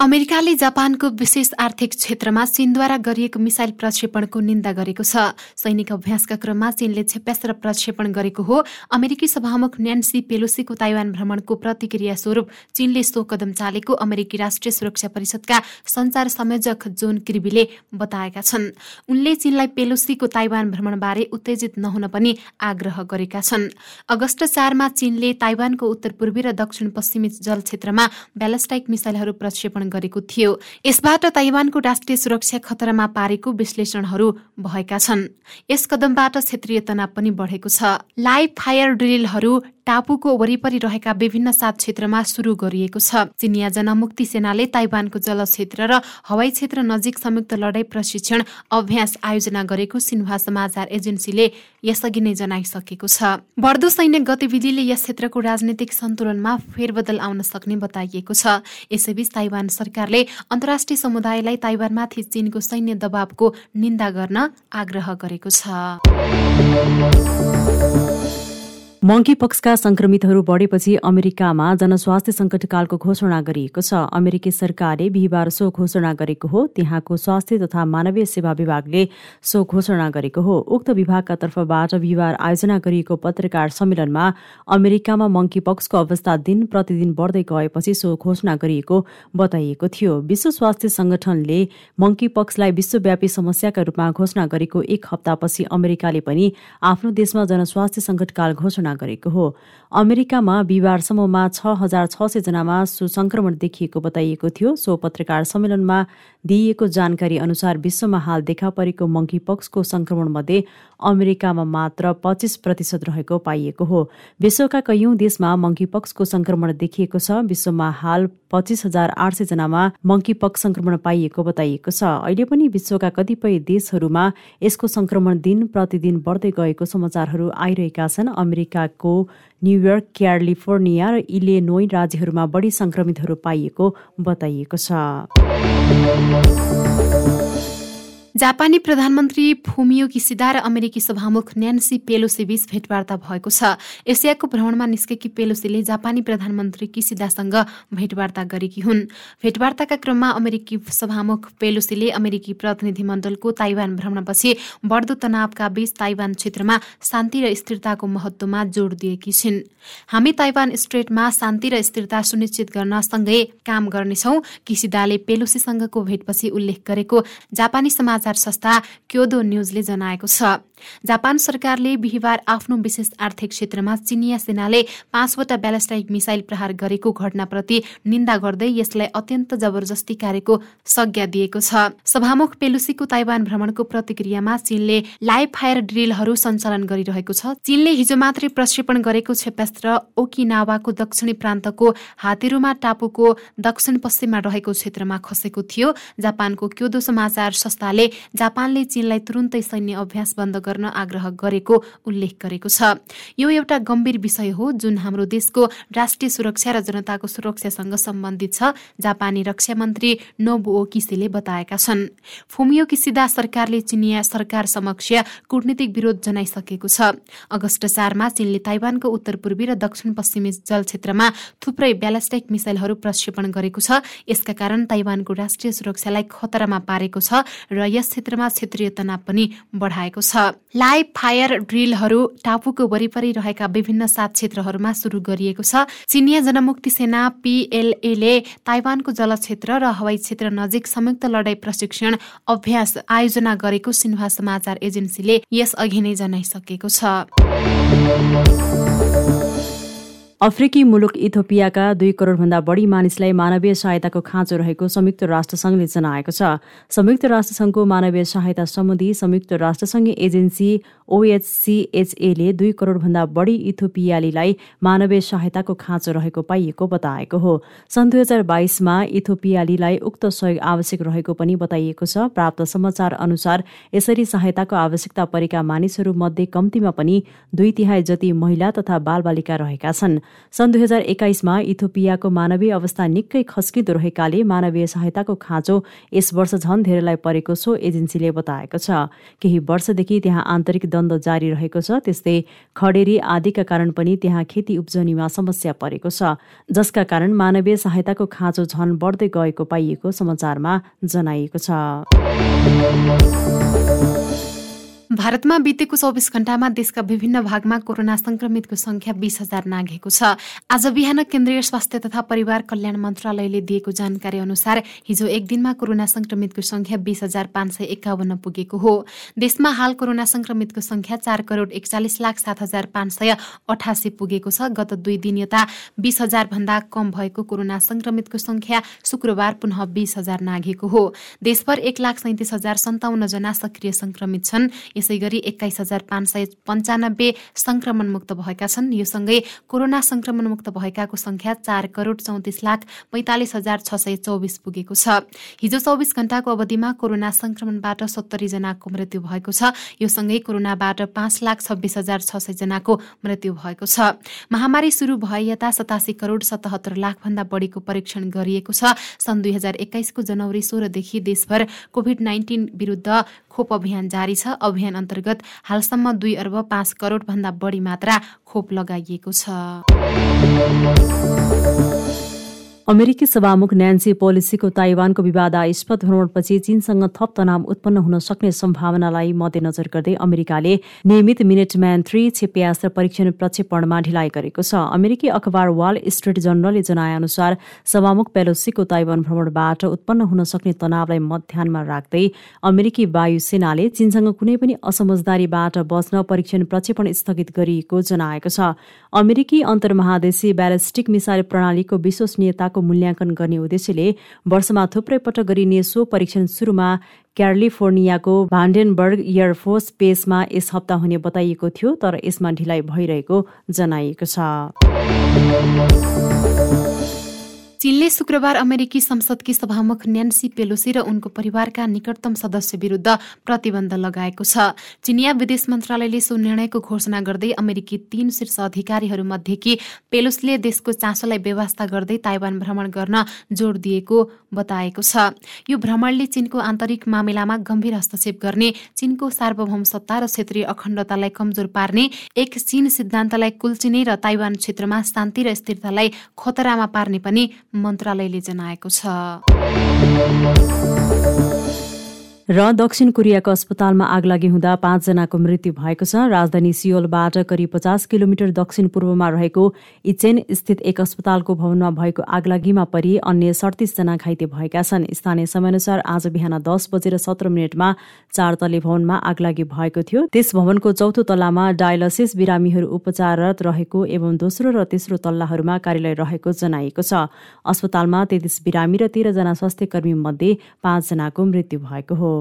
अमेरिकाले जापानको विशेष आर्थिक क्षेत्रमा चीनद्वारा गरिएको मिसाइल प्रक्षेपणको निन्दा गरेको छ। सैनिक अभ्यासका क्रममा चीनले क्षेप्यास्त्र प्रक्षेपण गरेको हो। अमेरिकी सभामुख न्यान्सी पेलोसीको ताइवान भ्रमणको प्रतिक्रिया स्वरूप चीनले सो कदम चालेको अमेरिकी राष्ट्रिय सुरक्षा परिषदका संचार संयोजक जोन क्रिबीले बताएका छन्। उनले चीनलाई पेलोसीको ताइवान भ्रमणबारे उत्तेजित नहुन पनि आग्रह गरेका छन्। अगस्त चारमा चीनले ताइवानको उत्तर पूर्वी र दक्षिण पश्चिमी जल क्षेत्रमा ब्यालेस्टाइक मिसाइलहरू प्रक्षेपण गरेको थियो। यसबाट ताइवानको राष्ट्रिय सुरक्षा खतरामा पारेको विश्लेषणहरू भएका छन्। यस कदमबाट क्षेत्रीय तनाव पनि बढेको छ। लाइभ फायर ड्रिलहरू टापुको वरिपरि रहेका विभिन्न सात क्षेत्रमा सुरु गरिएको छ। चिनिया जनमुक्ति सेनाले ताइवानको जल क्षेत्र र हवाई क्षेत्र नजिक संयुक्त लडाई प्रशिक्षण अभ्यास आयोजना गरेको सिन्हा समाचार एजेन्सीले यसअघि नै जनाइसकेको छ। बढ्दो सैन्य गतिविधिले यस क्षेत्रको राजनीतिक सन्तुलनमा फेरबदल आउन सक्ने बताइएको छ। यसैबीच ताइवान सरकारले अन्तर्राष्ट्रिय समुदायलाई ताइवानमाथि चीनको सैन्य दबावको निन्दा गर्न आग्रह गरेको छ। मङ्की पक्सका संक्रमितहरू बढेपछि अमेरिकामा जनस्वास्थ्य सङ्कटकालको घोषणा गरिएको छ। अमेरिकी सरकारले बिहिबार सो घोषणा गरेको हो। त्यहाँको स्वास्थ्य तथा मानवीय सेवा विभागले सो घोषणा गरेको हो। उक्त विभागका तर्फबाट बिहिबार आयोजना गरिएको पत्रकार सम्मेलनमा अमेरिकामा मङ्की पक्सको अवस्था दिन प्रतिदिन बढ्दै गएपछि सो घोषणा गरिएको बताइएको थियो। विश्व स्वास्थ्य संगठनले मङ्की पक्सलाई विश्वव्यापी समस्याका रूपमा घोषणा गरेको एक हप्तापछि अमेरिकाले पनि आफ्नो देशमा जनस्वास्थ्य सङ्कटकाल घोषणा गरेको हो। अमेरिकामा बिहिबारसम्ममा छ हजार छ सयजनामा सुसङ्क्रमण देखिएको बताइएको थियो। सो पत्रकार सम्मेलनमा दिइएको जानकारी अनुसार विश्वमा हाल देखा परेको मङ्की पक्सको मध्ये अमेरिकामा मात्र पच्चिस प्रतिशत रहेको पाइएको हो। विश्वका कैयौं देशमा मङ्की पक्सको संक्रमण देखिएको छ। विश्वमा हाल पच्चिस हजार आठ सय जनामा मङ्की पक्स संक्रमण पाइएको बताइएको छ। अहिले पनि विश्वका कतिपय देशहरूमा यसको संक्रमण दिन प्रतिदिन बढ्दै गएको समाचारहरू आइरहेका छन्। अमेरिकाको न्युयोर्क क्यालिफोर्निया र इलेनोई राज्यहरूमा बढी संक्रमितहरू पाइएको बताइएको छ। जापानी प्रधानमन्त्री फुमियो किसिदा र अमेरिकी सभामुख न्यान्सी पेलोसी बीच भेटवार्ता भएको छ। एसियाको भ्रमणमा निस्केकी पेलोसीले जापानी प्रधानमन्त्री किसिदासँग भेटवार्ता गरेकी हुन्। भेटवार्ताका क्रममा अमेरिकी सभामुख पेलोसीले अमेरिकी प्रतिनिधि मण्डलको ताइवान भ्रमणपछि बढ्दो तनावका बीच ताइवान क्षेत्रमा शान्ति र स्थिरताको महत्वमा जोड़ दिएकी छिन्। हामी ताइवान स्ट्रेटमा शान्ति र स्थिरता सुनिश्चित गर्न सँगै काम गर्नेछौ किसिदाले पेलोसीसँगको भेटपछि उल्लेख गरेको जापानी समाज समाचार संस्था क्योदो न्युजले जनाएको छ। जापान सरकारले बिहिबार आफ्नो विशेष आर्थिक क्षेत्रमा चिनिया सेनाले पाँचवटा ब्यालेस्टाइक मिसाइल प्रहार गरेको घटनाप्रति निन्दा गर्दै यसलाई अत्यन्त जबरजस्ती कार्यको संज्ञा दिएको छ। सभामुख पेलुसीको ताइवान भ्रमणको प्रतिक्रियामा चीनले लाइभ फायर ड्रिलहरू सञ्चालन गरिरहेको छ। चीनले हिजो मात्रै प्रक्षेपण गरेको क्षेपास्त्र ओकिनावाको दक्षिणी प्रान्तको हातेरुमा टापुको दक्षिण पश्चिममा रहेको क्षेत्रमा खसेको थियो। जापानको क्योदो समाचार संस्थाले जापानले चीनलाई तुरुन्तै सैन्य अभ्यास बन्द गर्न आग्रह गरेको उल्लेख गरेको छ। यो एउटा गम्भीर विषय हो जुन हाम्रो देशको राष्ट्रिय सुरक्षा र जनताको सुरक्षासँग सम्बन्धित छ जापानी रक्षा मन्त्री नोबुओ किसेले बताएका छन्। फुमियो किसिदा सरकारले चिनिया सरकार समक्ष कूटनीतिक विरोध जनाइसकेको छ। अगस्त चारमा चीनले ताइवानको उत्तर पूर्वी र दक्षिण पश्चिमी जल क्षेत्रमा थुप्रै ब्यालेस्टिक मिसाइलहरू प्रक्षेपण गरेको छ। यसका कारण ताइवानको राष्ट्रिय सुरक्षालाई खतरामा पारेको छ र यस क्षेत्रमा क्षेत्रीय तनाव पनि बढाएको छ। लाइभ फायर ड्रिलहरू टापुको वरिपरि रहेका विभिन्न सात क्षेत्रहरूमा सुरु गरिएको छ। चिनिया जनमुक्ति सेना पिएलएले ताइवानको जलक्षेत्र र हवाई क्षेत्र नजिक संयुक्त लडाई प्रशिक्षण अभ्यास आयोजना गरेको सिन्हा समाचार एजेन्सीले यसअघि नै जनाइसकेको छ। अफ्रिकी मुलुक इथोपियाका दुई करोडभन्दा बढी मानिसलाई मानवीय सहायताको खाँचो रहेको संयुक्त राष्ट्रसङ्घले जनाएको छ। संयुक्त राष्ट्रसङ्घको मानवीय सहायता सम्बन्धी संयुक्त राष्ट्रसङ्घीय एजेन्सी ओएचसिएचएले दुई करोडभन्दा बढी इथोपियालीलाई मानवीय सहायताको खाँचो रहेको पाइएको बताएको हो। सन् दुई हजार बाइसमा इथोपियालीलाई उक्त सहयोग आवश्यक रहेको पनि बताइएको छ। प्राप्त समाचार अनुसार यसरी सहायताको आवश्यकता परेका मानिसहरू मध्ये कम्तीमा पनि दुई तिहाई जति महिला तथा बालबालिका रहेका छन्। सन् दुई हजार एक्काइसमा इथोपियाको मानवीय अवस्था निकै खस्किँदो रहेकाले मानवीय सहायताको खाँचो यस वर्ष झन धेरैलाई परेको सो एजेन्सीले बताएको छ। केही वर्षदेखि त्यहाँ आन्तरिक द्वन्द जारी रहेको छ त्यस्तै खडेरी आदिका कारण पनि त्यहाँ खेती उब्जनीमा समस्या परेको छ जसका कारण मानवीय सहायताको खाँचो झन बढ्दै गएको पाइएको समाचारमा जनाइएको छ। भारतमा बितेको चौबिस घण्टामा देशका विभिन्न भागमा कोरोना संक्रमितको संख्या बीस हजार नाघेको छ। आज बिहान केन्द्रीय स्वास्थ्य तथा परिवार कल्याण मन्त्रालयले दिएको जानकारी अनुसार हिजो एक दिनमा कोरोना संक्रमितको संख्या बीस हजार पाँच सय एकाउन्न पुगेको हो। देशमा हाल कोरोना संक्रमितको संख्या चार करोड एकचालिस लाख सात हजार पाँच सय अठासी पुगेको छ। गत दुई दिन यता बीस हजार भन्दा कम भएको कोरोना संक्रमितको संख्या शुक्रबार पुनः बीस हजार नाघेको हो। देशभर एक लाख सैतिस हजार सन्ताउन्न जना सक्रिय संक्रमित छन्। यसै गरी एक्काइस हजार पाँच सय पन्चानब्बे संक्रमणमुक्त भएका छन्। यो सँगै कोरोना संक्रमणमुक्त भएकाको संख्या चार करोड चौतिस लाख पैँतालिस हजार छ सय चौबिस पुगेको छ। हिजो चौबिस घण्टाको अवधिमा कोरोना संक्रमणबाट सत्तरी जनाको मृत्यु भएको छ। यो सँगै कोरोनाबाट पाँच लाख छब्बिस हजार छ सय जनाको मृत्यु भएको छ। महामारी सुरु भए यता सतासी करोड सतहत्तर लाख भन्दा बढीको परीक्षण गरिएको छ। सन् दुई हजार एक्काइसको जनवरी सोह्रदेखि देशभर कोभिड नाइन्टिन विरुद्ध खोप अभियान जारी छ। अभियान अन्तर्गत हालसम्म दुई अर्ब पाँच करोड भन्दा बढी मात्रा खोप लगाइएको छ। अमेरिकी सभामुख न्यान्सी पोलिसीको ताइवानको विवादास्पद भ्रमणपछि चीनसँग थप तनाव उत्पन्न हुन सक्ने सम्भावनालाई मध्यनजर गर्दै अमेरिकाले नियमित मिनेटम्यान थ्री क्षेप्यास्त्र परीक्षण प्रक्षेपणमा ढिलाइ गरेको छ। अमेरिकी अखबार वाल स्ट्रिट जर्नलले जनाएअनुसार सभामुख पेलोसीको ताइवान भ्रमणबाट उत्पन्न हुन सक्ने तनावलाई मध्यानमा राख्दै अमेरिकी वायुसेनाले चीनसँग कुनै पनि असमझदारीबाट बच्न परीक्षण प्रक्षेपण स्थगित गरिएको जनाएको छ। अमेरिकी अन्तर्महादेशी ब्यालिस्टिक मिसाइल प्रणालीको विश्वसनीयता क्षमताको मूल्याङ्कन गर्ने उद्देश्यले वर्षमा थुप्रै पटक गरिने सो परीक्षण सुरुमा क्यालिफोर्नियाको भान्डेनबर्ग एयरफोर्स बेसमा यस हप्ता हुने बताइएको थियो तर यसमा ढिलाइ भइरहेको जनाइएको छ। चीनले शुक्रबार अमेरिकी संसदकी सभामुख न्यान्सी पेलोसी र उनको परिवारका निकटतम सदस्य विरुद्ध प्रतिबन्ध लगाएको छ। चिनिया विदेश मन्त्रालयले सो निर्णयको घोषणा गर्दै अमेरिकी तीन शीर्ष अधिकारीहरू मध्येकी पेलोसीले देशको चासोलाई व्यवस्था गर्दै ताइवान भ्रमण गर्न जोड दिएको बताएको छ। यो भ्रमणले चीनको आन्तरिक मामिलामा गम्भीर हस्तक्षेप गर्ने चीनको सार्वभौम सत्ता र क्षेत्रीय अखण्डतालाई कमजोर पार्ने एक चीन सिद्धान्तलाई कुल्चिने र ताइवान क्षेत्रमा शान्ति र स्थिरतालाई खतरामा पार्ने पनि मन्त्रालयले जनाएको छ। र दक्षिण कोरियाको अस्पतालमा आगलागी हुँदा पाँचजनाको मृत्यु भएको छ। राजधानी सियोलबाट करिब पचास किलोमिटर दक्षिण पूर्वमा रहेको इचेन स्थित एक अस्पतालको भवनमा भएको आगलागीमा परि अन्य सडतिसजना घाइते भएका छन्। स्थानीय समयअनुसार आज बिहान दस बजेर सत्र मिनटमा चार तले भवनमा आगलागी भएको थियो। त्यस भवनको चौथो तल्लामा डायलसिस बिरामीहरू उपचाररत रहेको एवं दोस्रो र तेस्रो तल्लाहरूमा कार्यालय रहेको जनाइएको छ। अस्पतालमा तेत्तिस बिरामी र तेह्रजना स्वास्थ्य कर्मी मध्ये पाँचजनाको मृत्यु भएको हो।